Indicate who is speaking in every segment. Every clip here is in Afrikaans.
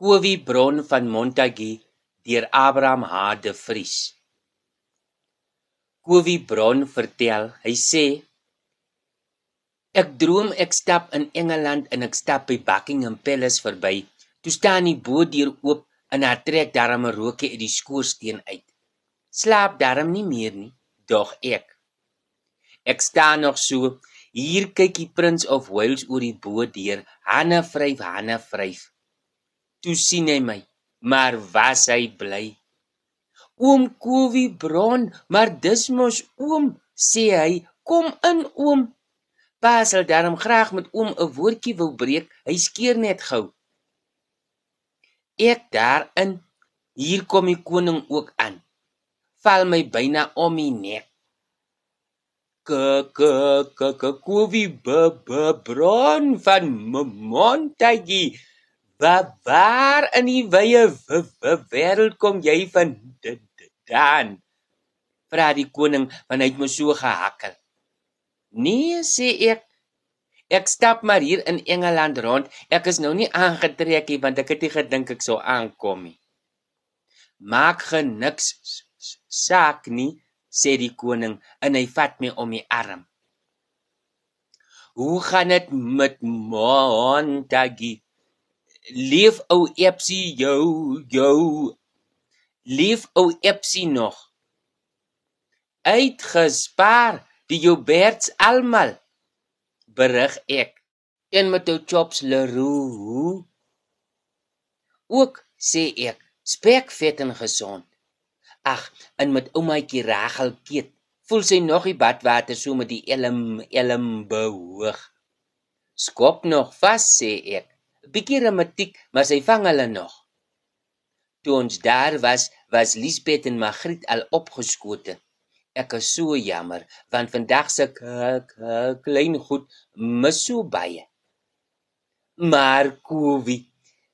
Speaker 1: Kowie Bron van Montague deur Abraham H de Vries. Kowie Bron vertel, hy sê Ek droom ek stap in Engeland en ek stap by Buckingham Palace verby. Toe staan die bootdeur oop en daar trek darm 'n rookie uit die skoorsteen uit. Slaap darm nie meer nie, dog ek. Ek staan nog so. Hier kyk die Prince of Wales oor die bootdeur. Hanne vryf, hanne vryf. Toe sien hy my, maar was hy bly? Oom Kowie Bron, maar dis mos oom, sê hy, kom in oom. Pa sal darm graag met oom 'n woordjie wou breek, hy skeer net gou. Ek daarin, hier kom die koning ook aan. Val my byna om die nek. K k k k Kowie b b Bron van Montague. Waar waar in die wye wêreld kom jy vandaan? Vra die koning want hy het my so gehakkel. Nee, sê ek. Ek stap maar hier in Engeland rond. Ek is nou nie aangetrek nie want ek het nie gedink ek sou aankom nie. Maak geniks saak nie, sê die koning en hy vat my om die arm. Hoe gaan dit met Montague? Leef ou Epsie jou jou Leef ou Epsie nog. Uitgespaar die Jouberts almal. Berig ek. En met ou chops Leroux. Ook sê ek, spek vet en gesond. Ag, en met oumaatjie Rachel Keet, voel sy nog die badwater so met die elm elm behoog. Skop nog vas sê ek. Bietjie rematiek, maar sy vang hulle nog. Toe ons daar was, was Liesbeth en Magriet al opgeskote. Ek is so jammer, want vandag se klein goed mis so baie. Maar Kowie,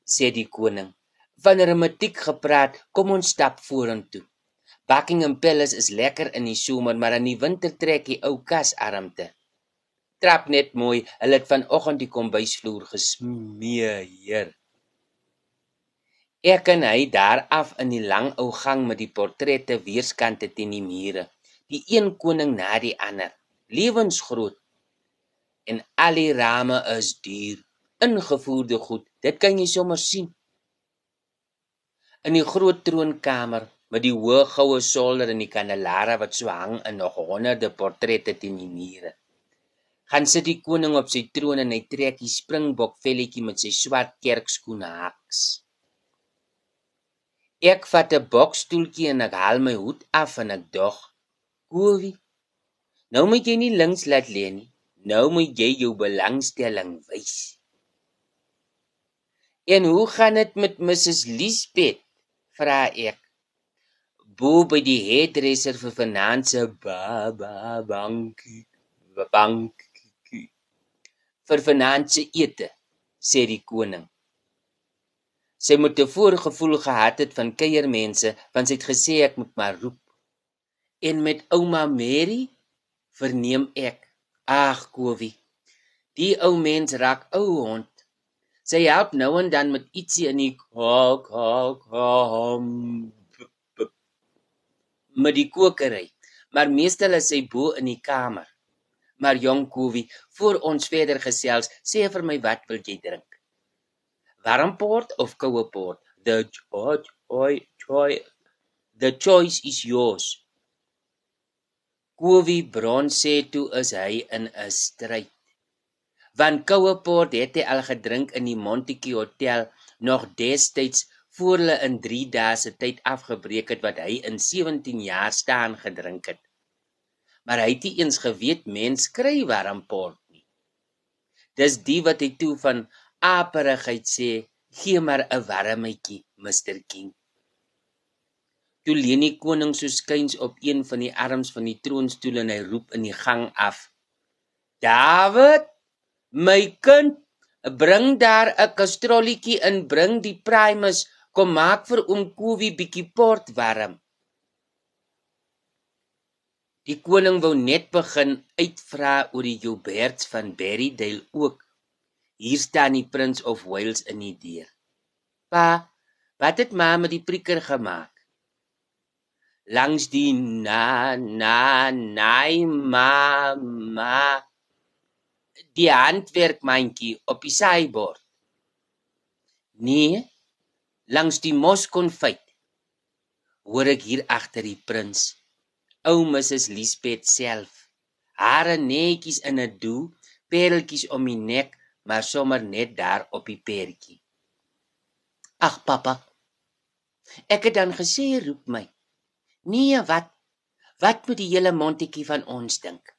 Speaker 1: sê die koning, van rematiek gepraat, kom ons stap vorentoe. Buckingham Palace is lekker in die somer, maar in die winter trek die ou kas armte trap net mooi. Hulle het vanoggend die kombuisvloer gesmeer. Ek en hy daar af in die lang ou gang met die portrette weerskante teen die mure. Die een koning na die ander, lewensgroot. En al die rame is duur, ingevoerde goed. Dit kan jy sommer sien. In die groot troonkamer met die hoë goue solder en die kandelare wat so hang in nog honderde portrette teen die mure gaan sit die koning op sy troon en hy trek die springbok velletjie met sy swart kerkskoene haks. Ek vat 'n bokstoeltjie en ek haal my hoed af en ek dog, "Kowie, nou moet jy nie links laat lê nie. Nou moet jy jou belangstelling wys." "En hoe gaan dit met Mrs. Liesbeth?" vra ek. "Bo by die hairdresser vir finansie ba ba bankie." bank vir vanaand se ete, sê die koning. Sy moet 'n voorgevoel gehad het van kuiermense, want sy het gesê ek moet maar roep. En met ouma Mary verneem ek, ag Kowie, die ou mens raak ou hond. Sy help nou en dan met ietsie in die kok kok hom met die kokery, maar meestal is sy bo in die kamer. Jong Kowie, voor ons verder gesels, sê vir my wat wil jy drink? Warmport of koue port? The choice, choice, the choice is yours. Kowie Bron sê toe is hy in 'n stryd. Want koue port het hy al gedrink in die Montetjie Hotel nog destyds voor hulle in 3 dae se tyd afgebreek het wat hy in 17 jaar staan gedrink het maar hy het nie eens geweet mens kry warm port nie. Dis die wat hy toe van aperigheid sê, gee maar 'n warmetjie, Mr King. Toe leun die koning so skuins op een van die arms van die troonstoel en hy roep in die gang af: "David, my kind, bring daar 'n kastrolletjie in, bring die primus, kom maak vir oom Kowie bietjie port warm." Die koning wou net begin uitvra oor die Jouberts van Berrydale ook. Hier staan die Prince of Wales in die deur. Pa, wat het ma met die prieker gemaak? Langs die na na naai ma ma die handwerkmandjie op die saaibord. Nee, langs die moskonfyt. Hoor ek hier agter die prins. Ou Mrs Liesbeth self. Hare netjies in 'n doel, pereltjies om die nek, maar sommer net daar op die pertjie. Ag pappa. Ek het dan gesê roep my. Nee, wat? Wat moet die hele mondetjie van ons dink?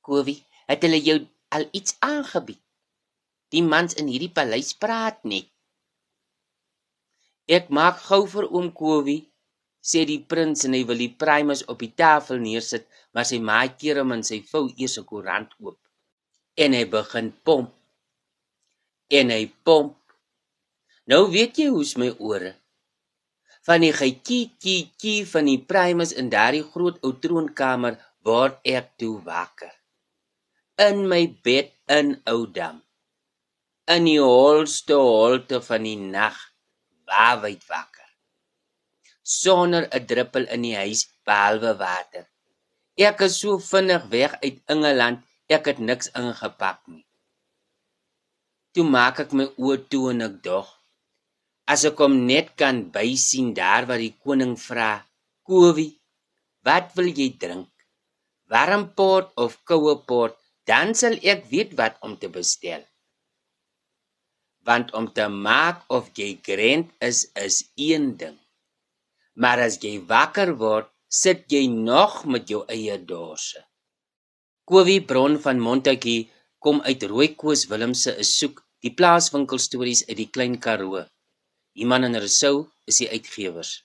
Speaker 1: Kowie, het hulle jou al iets aangebied? Die mans in hierdie paleis praat net. Ek maak gou vir oom Kowie, sê die prins en hy wil die primus op die tafel neersit, maar sy maai keer hom in sy vou eers 'n koerant oop. En hy begin pomp. En hy pomp. Nou weet jy hoe's my ore. Van die getjie van die primus in daardie groot ou troonkamer word ek toe wakker. In my bed in Oudam. In die holste holte van die nag, waawyd wakker. Sonder 'n druppel in die huis behalwe water. Ek is so vinnig weg uit Engeland, ek het niks ingepak nie. Toe maak ek my oë toe en ek dog as ek hom net kan bysien daar waar die koning vra, "Kowie, wat wil jy drink? Warm port of koue port?" Dan sal ek weet wat om te bestel. Want om te maak of jy grend is is een ding. Maar as jy wakker word, sit jy nog met jou eie dorse. Kowie Bron van Montetjie kom uit Rooikoos Willemse is soek die plaaswinkel stories uit die klein Karoo. Iman en Rousseau is die uitgewers.